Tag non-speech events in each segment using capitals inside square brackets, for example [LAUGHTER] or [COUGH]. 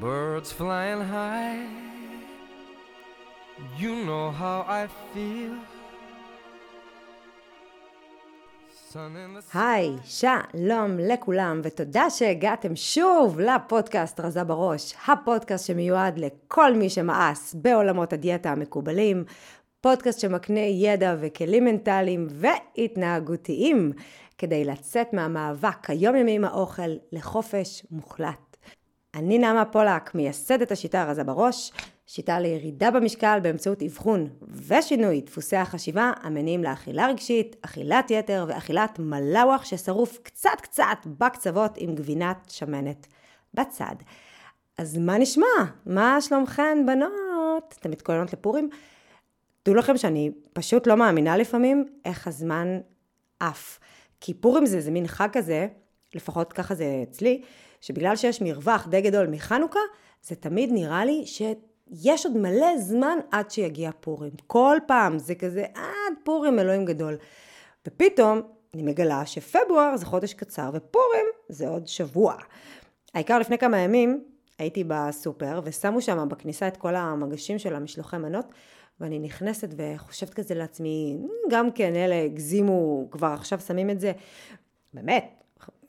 Birds flying high. You know how I feel. היי, שלום לכולם, ותודה שהגעתם שוב לפודקאסט רזה בראש, הפודקאסט שמיועד לכל מי שמאס בעולמות הדיאטה המקובלים, פודקאסט שמקנה ידע וכלים מנטליים והתנהגותיים כדי לצאת מהמאבק היומיומי עם האוכל לחופש מוחלט. אני נעמה פולק, מייסדת השיטה הרזה בראש, שיטה לירידה במשקל באמצעות אבחון ושינוי דפוסי החשיבה המניעים לאכילה רגשית, אכילת יתר ואכילת מלאווח ששרוף קצת קצת בקצוות עם גבינת שמנת בצד. אז מה נשמע? מה שלומכן בנות? אתן מתכוננות לפורים? דעו לכם שאני פשוט לא מאמינה לפעמים איך הזמן עף. כי פורים זה איזה מין חג כזה, לפחות ככה זה אצלי, שבגלל שיש מרווח די גדול מחנוכה, זה תמיד נראה לי שיש עוד מלא זמן עד שיגיע פורים. כל פעם זה כזה עד פורים אלוהים גדול. ופתאום אני מגלה שפברואר זה חודש קצר ופורים זה עוד שבוע. העיקר לפני כמה ימים הייתי בסופר ושמו שם בכניסה את כל המגשים של המשלוחי מנות ואני נכנסת וחושבת כזה לעצמי, גם כן אלה הגזימו, כבר עכשיו שמים את זה. באמת,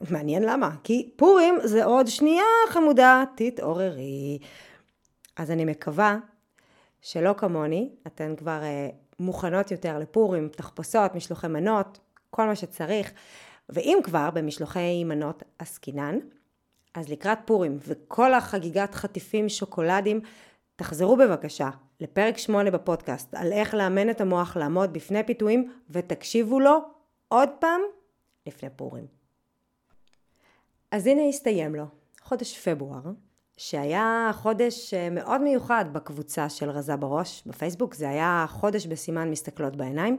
מעניין למה. כי פורים זה עוד שנייה חמודה, תתעוררי. אז אני מקווה שלא כמוני, אתן כבר uh, מוכנות יותר לפורים, תחפושות, משלוחי מנות, כל מה שצריך. ואם כבר במשלוחי מנות עסקינן, אז לקראת פורים וכל החגיגת חטיפים שוקולדים, תחזרו בבקשה לפרק 8 בפודקאסט על איך לאמן את המוח לעמוד בפני פיתויים ותקשיבו לו עוד פעם לפני פורים. אז הנה הסתיים לו, חודש פברואר, שהיה חודש אה, מאוד מיוחד בקבוצה של רזה בראש בפייסבוק, זה היה חודש בסימן מסתכלות בעיניים,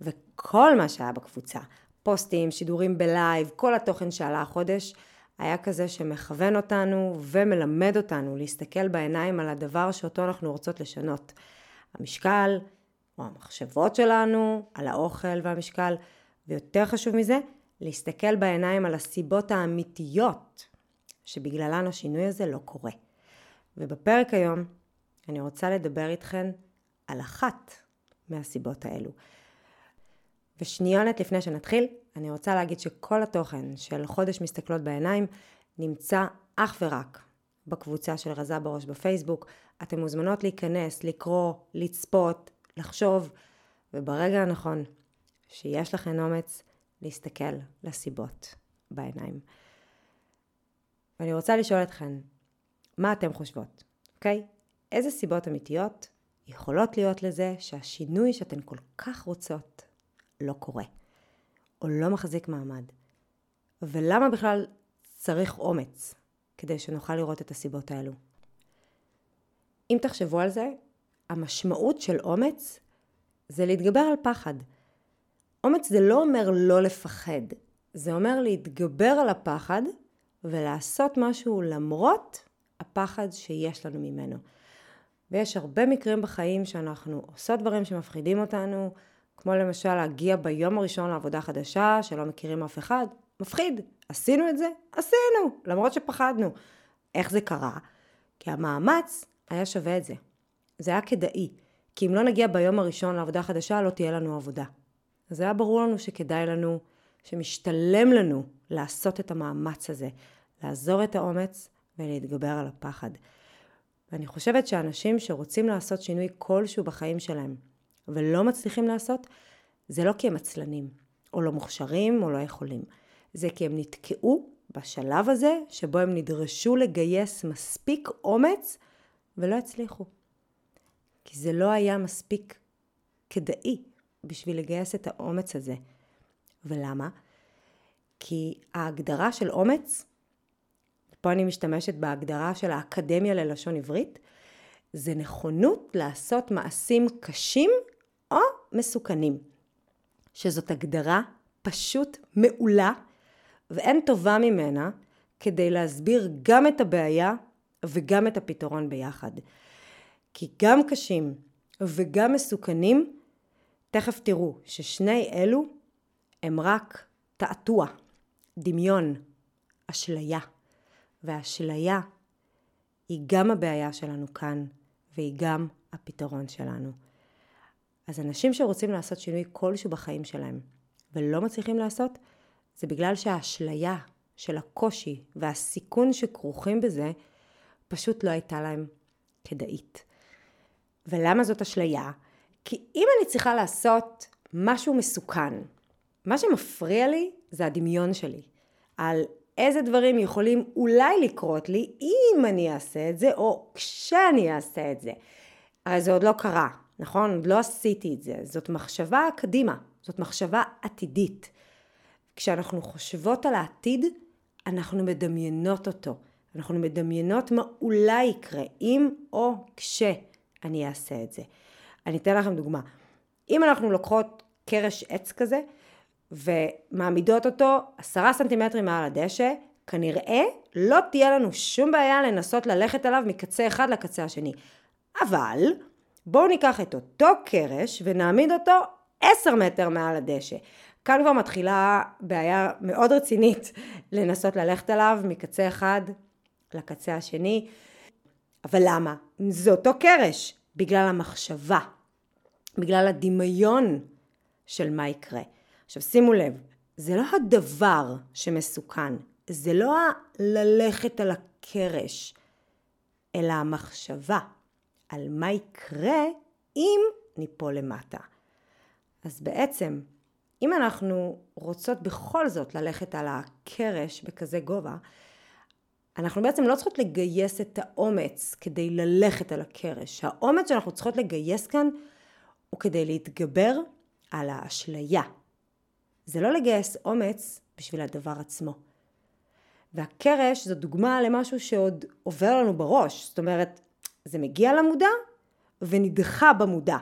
וכל מה שהיה בקבוצה, פוסטים, שידורים בלייב, כל התוכן שעלה החודש, היה כזה שמכוון אותנו ומלמד אותנו להסתכל בעיניים על הדבר שאותו אנחנו רוצות לשנות. המשקל, או המחשבות שלנו, על האוכל והמשקל, ויותר חשוב מזה, להסתכל בעיניים על הסיבות האמיתיות שבגללן השינוי הזה לא קורה. ובפרק היום אני רוצה לדבר איתכן על אחת מהסיבות האלו. ושניונת לפני שנתחיל, אני רוצה להגיד שכל התוכן של חודש מסתכלות בעיניים נמצא אך ורק בקבוצה של רזה בראש בפייסבוק. אתן מוזמנות להיכנס, לקרוא, לצפות, לחשוב, וברגע הנכון שיש לכן אומץ להסתכל לסיבות בעיניים. ואני רוצה לשאול אתכן, מה אתן חושבות, אוקיי? איזה סיבות אמיתיות יכולות להיות לזה שהשינוי שאתן כל כך רוצות לא קורה, או לא מחזיק מעמד? ולמה בכלל צריך אומץ כדי שנוכל לראות את הסיבות האלו? אם תחשבו על זה, המשמעות של אומץ זה להתגבר על פחד. אומץ זה לא אומר לא לפחד, זה אומר להתגבר על הפחד ולעשות משהו למרות הפחד שיש לנו ממנו. ויש הרבה מקרים בחיים שאנחנו עושות דברים שמפחידים אותנו, כמו למשל להגיע ביום הראשון לעבודה חדשה, שלא מכירים אף אחד, מפחיד. עשינו את זה? עשינו, למרות שפחדנו. איך זה קרה? כי המאמץ היה שווה את זה. זה היה כדאי. כי אם לא נגיע ביום הראשון לעבודה חדשה, לא תהיה לנו עבודה. אז היה ברור לנו שכדאי לנו, שמשתלם לנו לעשות את המאמץ הזה, לעזור את האומץ ולהתגבר על הפחד. ואני חושבת שאנשים שרוצים לעשות שינוי כלשהו בחיים שלהם ולא מצליחים לעשות, זה לא כי הם עצלנים, או לא מוכשרים, או לא יכולים. זה כי הם נתקעו בשלב הזה שבו הם נדרשו לגייס מספיק אומץ ולא הצליחו. כי זה לא היה מספיק כדאי בשביל לגייס את האומץ הזה. ולמה? כי ההגדרה של אומץ, פה אני משתמשת בהגדרה של האקדמיה ללשון עברית, זה נכונות לעשות מעשים קשים או מסוכנים. שזאת הגדרה פשוט מעולה ואין טובה ממנה כדי להסביר גם את הבעיה וגם את הפתרון ביחד. כי גם קשים וגם מסוכנים, תכף תראו ששני אלו הם רק תעתוע, דמיון, אשליה. והאשליה היא גם הבעיה שלנו כאן, והיא גם הפתרון שלנו. אז אנשים שרוצים לעשות שינוי כלשהו בחיים שלהם ולא מצליחים לעשות, זה בגלל שהאשליה של הקושי והסיכון שכרוכים בזה פשוט לא הייתה להם כדאית. ולמה זאת אשליה? כי אם אני צריכה לעשות משהו מסוכן, מה שמפריע לי זה הדמיון שלי. על איזה דברים יכולים אולי לקרות לי אם אני אעשה את זה, או כשאני אעשה את זה. הרי זה עוד לא קרה, נכון? עוד לא עשיתי את זה. זאת מחשבה קדימה, זאת מחשבה עתידית. כשאנחנו חושבות על העתיד, אנחנו מדמיינות אותו. אנחנו מדמיינות מה אולי יקרה, אם או כשאני אעשה את זה. אני אתן לכם דוגמה. אם אנחנו לוקחות קרש עץ כזה, ומעמידות אותו עשרה סנטימטרים מעל הדשא, כנראה לא תהיה לנו שום בעיה לנסות ללכת עליו מקצה אחד לקצה השני. אבל בואו ניקח את אותו קרש ונעמיד אותו עשר מטר מעל הדשא. כאן כבר מתחילה בעיה מאוד רצינית [LAUGHS] לנסות ללכת עליו מקצה אחד לקצה השני. אבל למה? זה אותו קרש, בגלל המחשבה, בגלל הדמיון של מה יקרה. עכשיו שימו לב, זה לא הדבר שמסוכן, זה לא ללכת על הקרש, אלא המחשבה על מה יקרה אם ניפול למטה. אז בעצם, אם אנחנו רוצות בכל זאת ללכת על הקרש בכזה גובה, אנחנו בעצם לא צריכות לגייס את האומץ כדי ללכת על הקרש. האומץ שאנחנו צריכות לגייס כאן הוא כדי להתגבר על האשליה. זה לא לגייס אומץ בשביל הדבר עצמו. והקרש זו דוגמה למשהו שעוד עובר לנו בראש. זאת אומרת, זה מגיע למודע ונדחה במודע.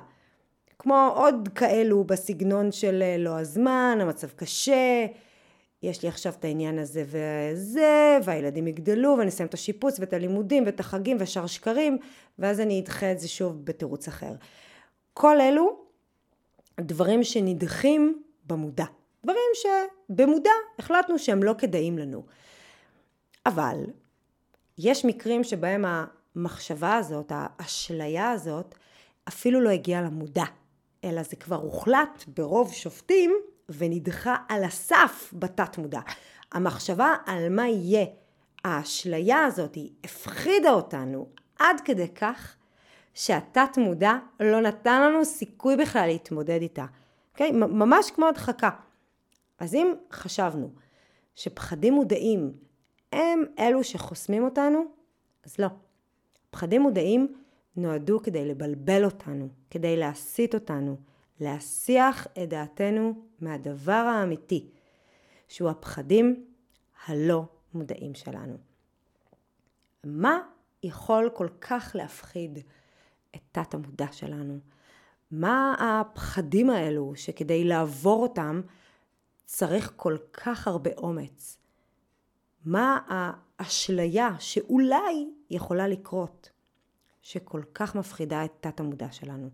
כמו עוד כאלו בסגנון של אה, לא הזמן, המצב קשה, יש לי עכשיו את העניין הזה וזה, והילדים יגדלו, ואני אסיים את השיפוץ ואת הלימודים ואת החגים ושאר שקרים, ואז אני אדחה את זה שוב בתירוץ אחר. כל אלו דברים שנדחים במודע. דברים שבמודע החלטנו שהם לא כדאים לנו. אבל יש מקרים שבהם המחשבה הזאת, האשליה הזאת, אפילו לא הגיעה למודע, אלא זה כבר הוחלט ברוב שופטים ונדחה על הסף בתת מודע. המחשבה על מה יהיה, האשליה הזאת הפחידה אותנו עד כדי כך שהתת מודע לא נתן לנו סיכוי בכלל להתמודד איתה. Okay? אוקיי? ממש כמו הדחקה. אז אם חשבנו שפחדים מודעים הם אלו שחוסמים אותנו, אז לא. פחדים מודעים נועדו כדי לבלבל אותנו, כדי להסיט אותנו, להסיח את דעתנו מהדבר האמיתי, שהוא הפחדים הלא מודעים שלנו. מה יכול כל כך להפחיד את תת המודע שלנו? מה הפחדים האלו שכדי לעבור אותם צריך כל כך הרבה אומץ? מה האשליה שאולי יכולה לקרות, שכל כך מפחידה את תת המודע שלנו?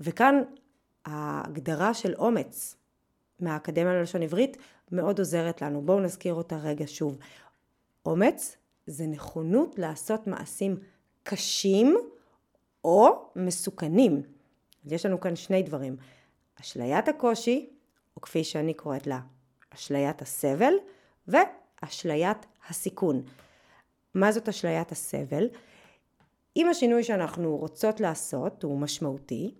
וכאן ההגדרה של אומץ מהאקדמיה ללשון עברית מאוד עוזרת לנו. בואו נזכיר אותה רגע שוב. אומץ זה נכונות לעשות מעשים קשים או מסוכנים. אז יש לנו כאן שני דברים. אשליית הקושי, או כפי שאני קוראת לה, אשליית הסבל, ואשליית הסיכון. מה זאת אשליית הסבל? אם השינוי שאנחנו רוצות לעשות הוא משמעותי,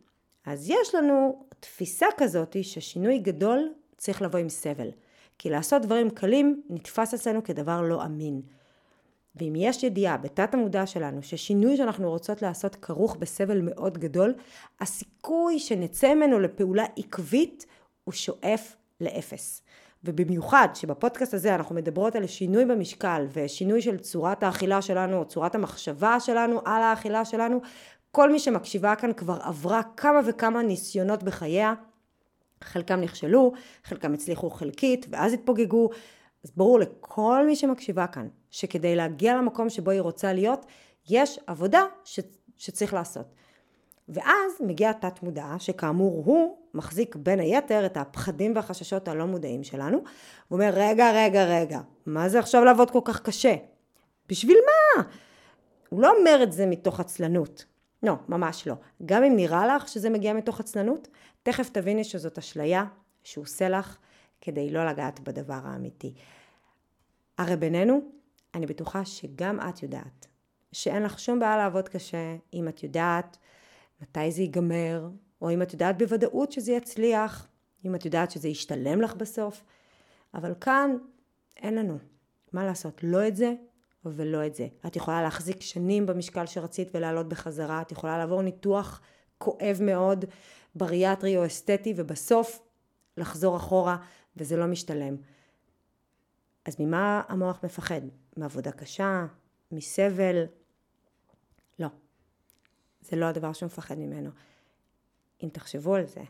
אז יש לנו תפיסה כזאת ששינוי גדול צריך לבוא עם סבל. כי לעשות דברים קלים נתפס אצלנו כדבר לא אמין. ואם יש ידיעה בתת המודע שלנו ששינוי שאנחנו רוצות לעשות כרוך בסבל מאוד גדול, הסיכוי שנצא ממנו לפעולה עקבית הוא שואף לאפס. ובמיוחד שבפודקאסט הזה אנחנו מדברות על שינוי במשקל ושינוי של צורת האכילה שלנו או צורת המחשבה שלנו על האכילה שלנו, כל מי שמקשיבה כאן כבר עברה כמה וכמה ניסיונות בחייה, חלקם נכשלו, חלקם הצליחו חלקית ואז התפוגגו, אז ברור לכל מי שמקשיבה כאן, שכדי להגיע למקום שבו היא רוצה להיות, יש עבודה ש, שצריך לעשות. ואז מגיע תת מודע, שכאמור הוא מחזיק בין היתר את הפחדים והחששות הלא מודעים שלנו, הוא אומר רגע רגע רגע, מה זה עכשיו לעבוד כל כך קשה? בשביל מה? הוא לא אומר את זה מתוך עצלנות. לא, ממש לא. גם אם נראה לך שזה מגיע מתוך עצלנות, תכף תביני שזאת אשליה שהוא עושה לך כדי לא לגעת בדבר האמיתי. הרי בינינו, אני בטוחה שגם את יודעת שאין לך שום בעיה לעבוד קשה, אם את יודעת מתי זה ייגמר, או אם את יודעת בוודאות שזה יצליח, אם את יודעת שזה ישתלם לך בסוף. אבל כאן אין לנו. מה לעשות? לא את זה ולא את זה. את יכולה להחזיק שנים במשקל שרצית ולעלות בחזרה, את יכולה לעבור ניתוח כואב מאוד, בריאטרי או אסתטי, ובסוף לחזור אחורה, וזה לא משתלם. אז ממה המוח מפחד? מעבודה קשה? מסבל? לא. זה לא הדבר שהוא מפחד ממנו. אם תחשבו על זה,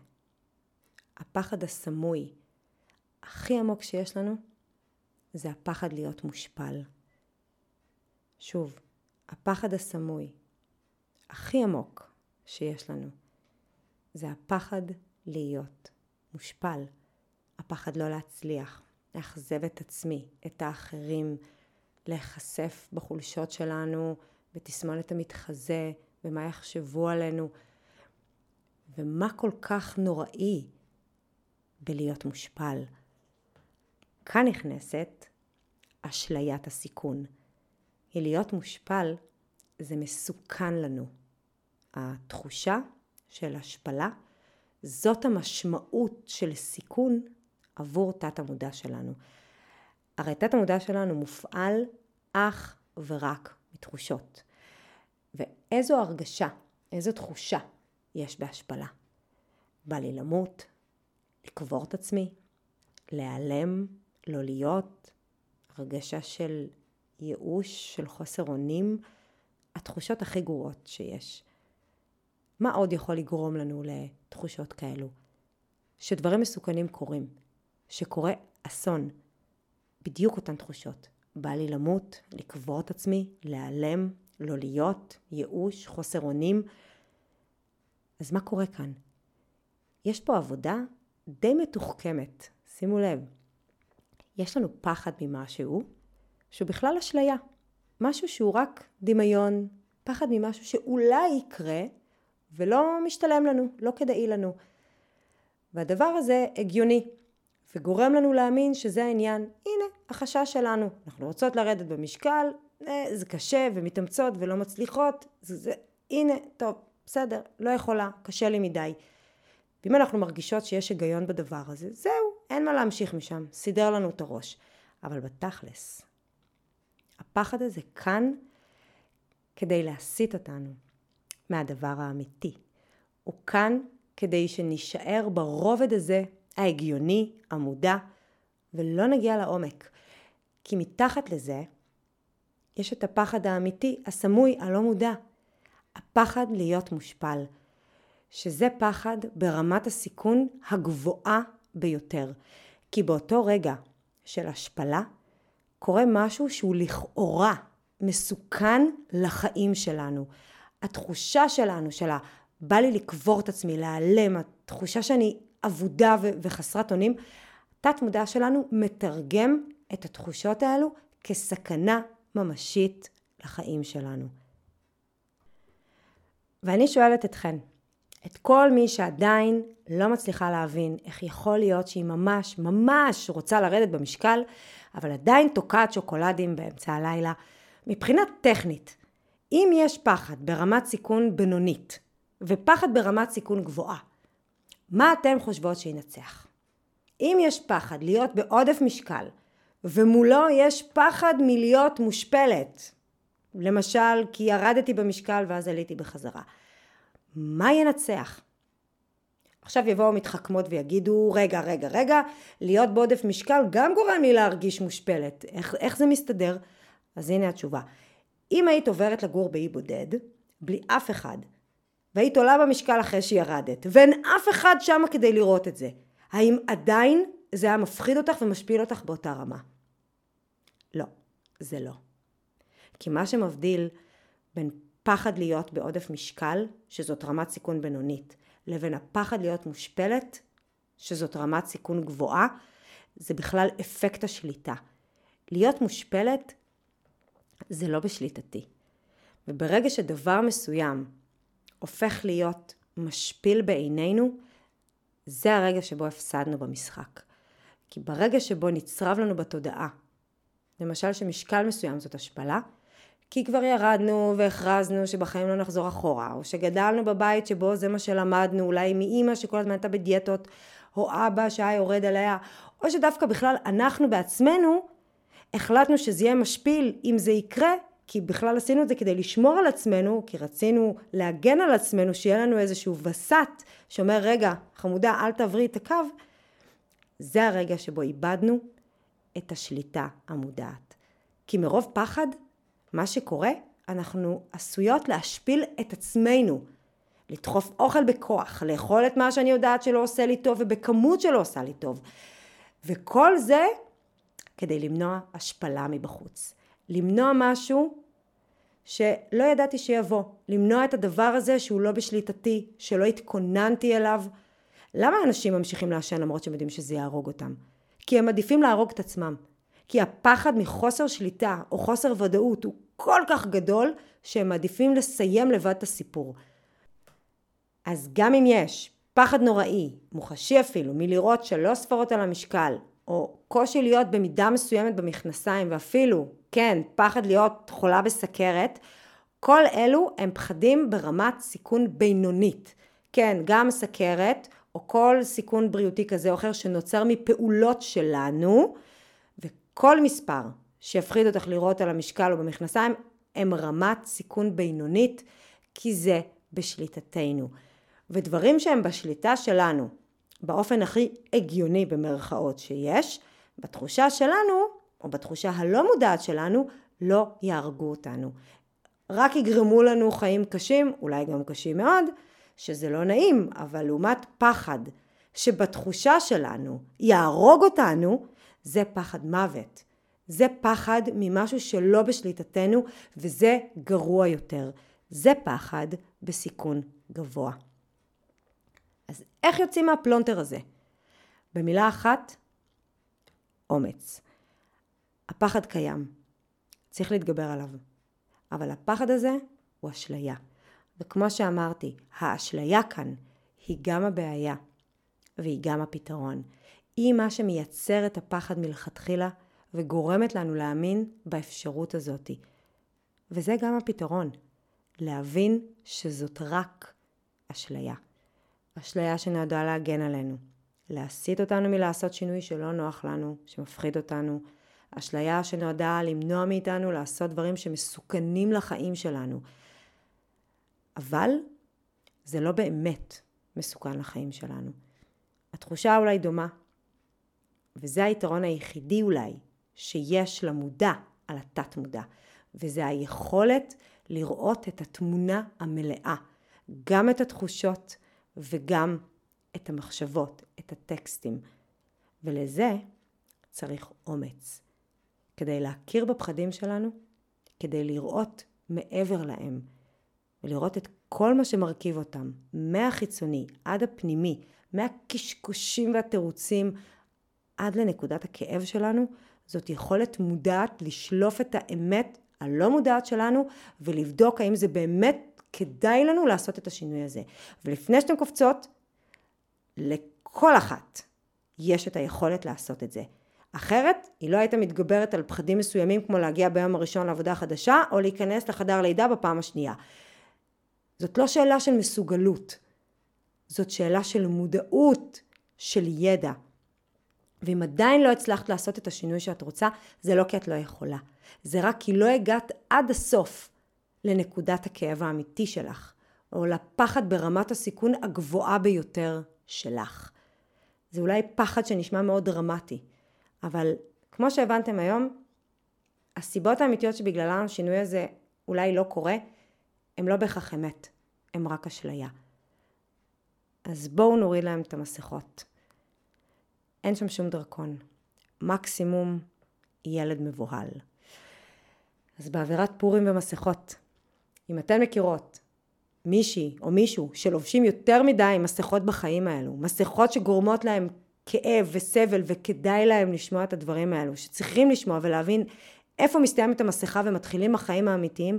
הפחד הסמוי הכי עמוק שיש לנו זה הפחד להיות מושפל. שוב, הפחד הסמוי הכי עמוק שיש לנו זה הפחד להיות מושפל. הפחד לא להצליח, לאכזב את עצמי, את האחרים, להיחשף בחולשות שלנו, בתסמונת המתחזה, ומה יחשבו עלינו. ומה כל כך נוראי בלהיות מושפל. כאן נכנסת אשליית הסיכון. היא להיות מושפל זה מסוכן לנו. התחושה של השפלה זאת המשמעות של סיכון עבור תת המודע שלנו. הרי תת המודע שלנו מופעל אך ורק מתחושות. ואיזו הרגשה, איזו תחושה יש בהשפלה. בא לי למות, לקבור את עצמי, להיעלם, לא להיות, הרגשה של ייאוש, של חוסר אונים, התחושות הכי גרועות שיש. מה עוד יכול לגרום לנו לתחושות כאלו? שדברים מסוכנים קורים, שקורה אסון, בדיוק אותן תחושות. בא לי למות, לקבור את עצמי, להיעלם, לא להיות, ייאוש, חוסר אונים. אז מה קורה כאן? יש פה עבודה די מתוחכמת, שימו לב. יש לנו פחד ממשהו שהוא בכלל אשליה. משהו שהוא רק דמיון, פחד ממשהו שאולי יקרה ולא משתלם לנו, לא כדאי לנו. והדבר הזה הגיוני וגורם לנו להאמין שזה העניין. הנה, החשש שלנו. אנחנו רוצות לרדת במשקל, אה, זה קשה ומתאמצות ולא מצליחות, זה, זה, הנה, טוב, בסדר, לא יכולה, קשה לי מדי. ואם אנחנו מרגישות שיש היגיון בדבר הזה, זהו, אין מה להמשיך משם, סידר לנו את הראש. אבל בתכלס, הפחד הזה כאן כדי להסיט אותנו מהדבר האמיתי. הוא כאן כדי שנישאר ברובד הזה ההגיוני, המודע, ולא נגיע לעומק. כי מתחת לזה יש את הפחד האמיתי, הסמוי, הלא מודע. הפחד להיות מושפל. שזה פחד ברמת הסיכון הגבוהה ביותר. כי באותו רגע של השפלה קורה משהו שהוא לכאורה מסוכן לחיים שלנו. התחושה שלנו, של ה... בא לי לקבור את עצמי, להיעלם, התחושה שאני אבודה וחסרת אונים, תת מודע שלנו מתרגם את התחושות האלו כסכנה ממשית לחיים שלנו. ואני שואלת אתכן, את כל מי שעדיין לא מצליחה להבין איך יכול להיות שהיא ממש ממש רוצה לרדת במשקל, אבל עדיין תוקעת שוקולדים באמצע הלילה, מבחינה טכנית, אם יש פחד ברמת סיכון בינונית ופחד ברמת סיכון גבוהה, מה אתן חושבות שינצח? אם יש פחד להיות בעודף משקל ומולו יש פחד מלהיות מושפלת, למשל כי ירדתי במשקל ואז עליתי בחזרה, מה ינצח? עכשיו יבואו מתחכמות ויגידו, רגע, רגע, רגע, להיות בעודף משקל גם גורם לי להרגיש מושפלת. איך, איך זה מסתדר? אז הנה התשובה. אם היית עוברת לגור באי בודד, בלי אף אחד, והיית עולה במשקל אחרי שירדת, ואין אף אחד שם כדי לראות את זה, האם עדיין זה היה מפחיד אותך ומשפיל אותך באותה רמה? לא, זה לא. כי מה שמבדיל בין פחד להיות בעודף משקל, שזאת רמת סיכון בינונית, לבין הפחד להיות מושפלת, שזאת רמת סיכון גבוהה, זה בכלל אפקט השליטה. להיות מושפלת זה לא בשליטתי. וברגע שדבר מסוים הופך להיות משפיל בעינינו, זה הרגע שבו הפסדנו במשחק. כי ברגע שבו נצרב לנו בתודעה, למשל שמשקל מסוים זאת השפלה, כי כבר ירדנו והכרזנו שבחיים לא נחזור אחורה, או שגדלנו בבית שבו זה מה שלמדנו, אולי מאימא שכל הזמן הייתה בדיאטות, או אבא שהיה יורד עליה, או שדווקא בכלל אנחנו בעצמנו החלטנו שזה יהיה משפיל אם זה יקרה, כי בכלל עשינו את זה כדי לשמור על עצמנו, כי רצינו להגן על עצמנו, שיהיה לנו איזשהו וסת שאומר, רגע, חמודה, אל תעברי את הקו, זה הרגע שבו איבדנו את השליטה המודעת. כי מרוב פחד, מה שקורה, אנחנו עשויות להשפיל את עצמנו. לדחוף אוכל בכוח, לאכול את מה שאני יודעת שלא עושה לי טוב ובכמות שלא עושה לי טוב. וכל זה כדי למנוע השפלה מבחוץ. למנוע משהו שלא ידעתי שיבוא. למנוע את הדבר הזה שהוא לא בשליטתי, שלא התכוננתי אליו. למה אנשים ממשיכים לעשן למרות שהם יודעים שזה יהרוג אותם? כי הם עדיפים להרוג את עצמם. כי הפחד מחוסר שליטה או חוסר ודאות הוא כל כך גדול שהם מעדיפים לסיים לבד את הסיפור. אז גם אם יש פחד נוראי, מוחשי אפילו, מלראות שלוש ספרות על המשקל, או קושי להיות במידה מסוימת במכנסיים, ואפילו, כן, פחד להיות חולה בסכרת, כל אלו הם פחדים ברמת סיכון בינונית. כן, גם סכרת, או כל סיכון בריאותי כזה או אחר שנוצר מפעולות שלנו, וכל מספר שיפחיד אותך לראות על המשקל או במכנסיים, הם רמת סיכון בינונית, כי זה בשליטתנו. ודברים שהם בשליטה שלנו, באופן הכי הגיוני במרכאות שיש, בתחושה שלנו, או בתחושה הלא מודעת שלנו, לא יהרגו אותנו. רק יגרמו לנו חיים קשים, אולי גם קשים מאוד, שזה לא נעים, אבל לעומת פחד שבתחושה שלנו יהרוג אותנו, זה פחד מוות. זה פחד ממשהו שלא בשליטתנו, וזה גרוע יותר. זה פחד בסיכון גבוה. אז איך יוצאים מהפלונטר הזה? במילה אחת, אומץ. הפחד קיים, צריך להתגבר עליו. אבל הפחד הזה הוא אשליה. וכמו שאמרתי, האשליה כאן היא גם הבעיה והיא גם הפתרון. היא מה שמייצר את הפחד מלכתחילה וגורמת לנו להאמין באפשרות הזאת. וזה גם הפתרון, להבין שזאת רק אשליה. אשליה שנועדה להגן עלינו, להסיט אותנו מלעשות שינוי שלא נוח לנו, שמפחיד אותנו, אשליה שנועדה למנוע מאיתנו לעשות דברים שמסוכנים לחיים שלנו. אבל זה לא באמת מסוכן לחיים שלנו. התחושה אולי דומה, וזה היתרון היחידי אולי שיש למודע על התת מודע, וזה היכולת לראות את התמונה המלאה, גם את התחושות וגם את המחשבות, את הטקסטים. ולזה צריך אומץ. כדי להכיר בפחדים שלנו, כדי לראות מעבר להם, ולראות את כל מה שמרכיב אותם, מהחיצוני עד הפנימי, מהקשקושים והתירוצים עד לנקודת הכאב שלנו, זאת יכולת מודעת לשלוף את האמת הלא מודעת שלנו ולבדוק האם זה באמת כדאי לנו לעשות את השינוי הזה. ולפני שאתן קופצות, לכל אחת יש את היכולת לעשות את זה. אחרת, היא לא הייתה מתגברת על פחדים מסוימים כמו להגיע ביום הראשון לעבודה חדשה, או להיכנס לחדר לידה בפעם השנייה. זאת לא שאלה של מסוגלות, זאת שאלה של מודעות, של ידע. ואם עדיין לא הצלחת לעשות את השינוי שאת רוצה, זה לא כי את לא יכולה. זה רק כי לא הגעת עד הסוף לנקודת הכאב האמיתי שלך, או לפחד ברמת הסיכון הגבוהה ביותר שלך. זה אולי פחד שנשמע מאוד דרמטי, אבל כמו שהבנתם היום, הסיבות האמיתיות שבגללן השינוי הזה אולי לא קורה, הם לא בהכרח אמת, הם רק אשליה. אז בואו נוריד להם את המסכות. אין שם שום דרקון. מקסימום ילד מבוהל. אז באווירת פורים ומסכות, אם אתן מכירות מישהי או מישהו שלובשים יותר מדי מסכות בחיים האלו, מסכות שגורמות להם כאב וסבל וכדאי להם לשמוע את הדברים האלו, שצריכים לשמוע ולהבין איפה מסתיימת המסכה ומתחילים החיים האמיתיים,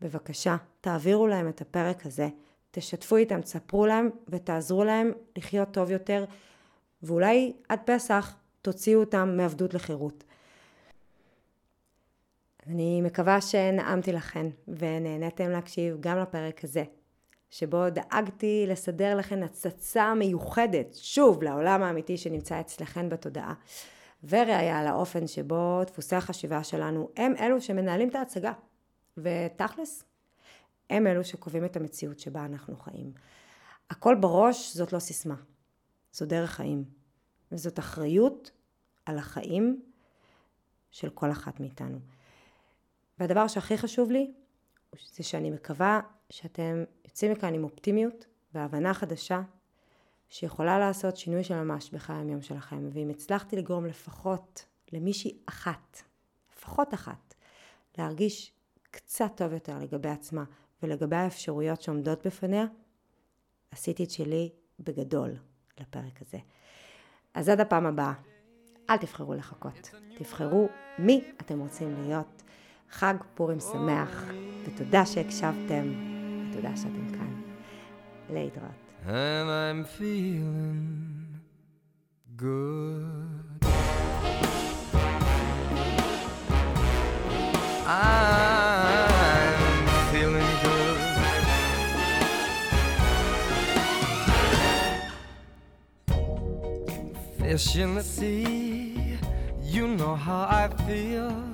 בבקשה, תעבירו להם את הפרק הזה, תשתפו איתם, תספרו להם ותעזרו להם לחיות טוב יותר, ואולי עד פסח תוציאו אותם מעבדות לחירות. אני מקווה שנעמתי לכן ונהניתם להקשיב גם לפרק הזה, שבו דאגתי לסדר לכן הצצה מיוחדת, שוב, לעולם האמיתי שנמצא אצלכן בתודעה. וראיה לאופן שבו דפוסי החשיבה שלנו הם אלו שמנהלים את ההצגה. ותכלס, הם אלו שקובעים את המציאות שבה אנחנו חיים. הכל בראש זאת לא סיסמה, זו דרך חיים. וזאת אחריות על החיים של כל אחת מאיתנו. והדבר שהכי חשוב לי, זה שאני מקווה שאתם יוצאים מכאן עם אופטימיות והבנה חדשה שיכולה לעשות שינוי של ממש בחיי היום שלכם. ואם הצלחתי לגרום לפחות למישהי אחת, לפחות אחת, להרגיש קצת טוב יותר לגבי עצמה ולגבי האפשרויות שעומדות בפניה, עשיתי את שלי בגדול לפרק הזה. אז עד הפעם הבאה, אל תבחרו לחכות, תבחרו מי אתם רוצים להיות. חג פורים שמח, ותודה שהקשבתם, ותודה שאתם כאן. להתראות. And I'm feeling good. I'm feeling good. Fish in the sea, you know how I feel.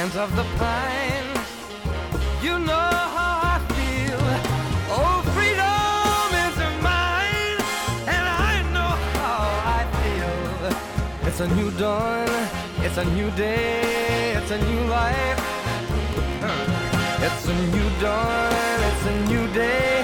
Scent of the pine, you know how I feel. Oh, freedom is mine, and I know how I feel. It's a new dawn, it's a new day, it's a new life. It's a new dawn, it's a new day,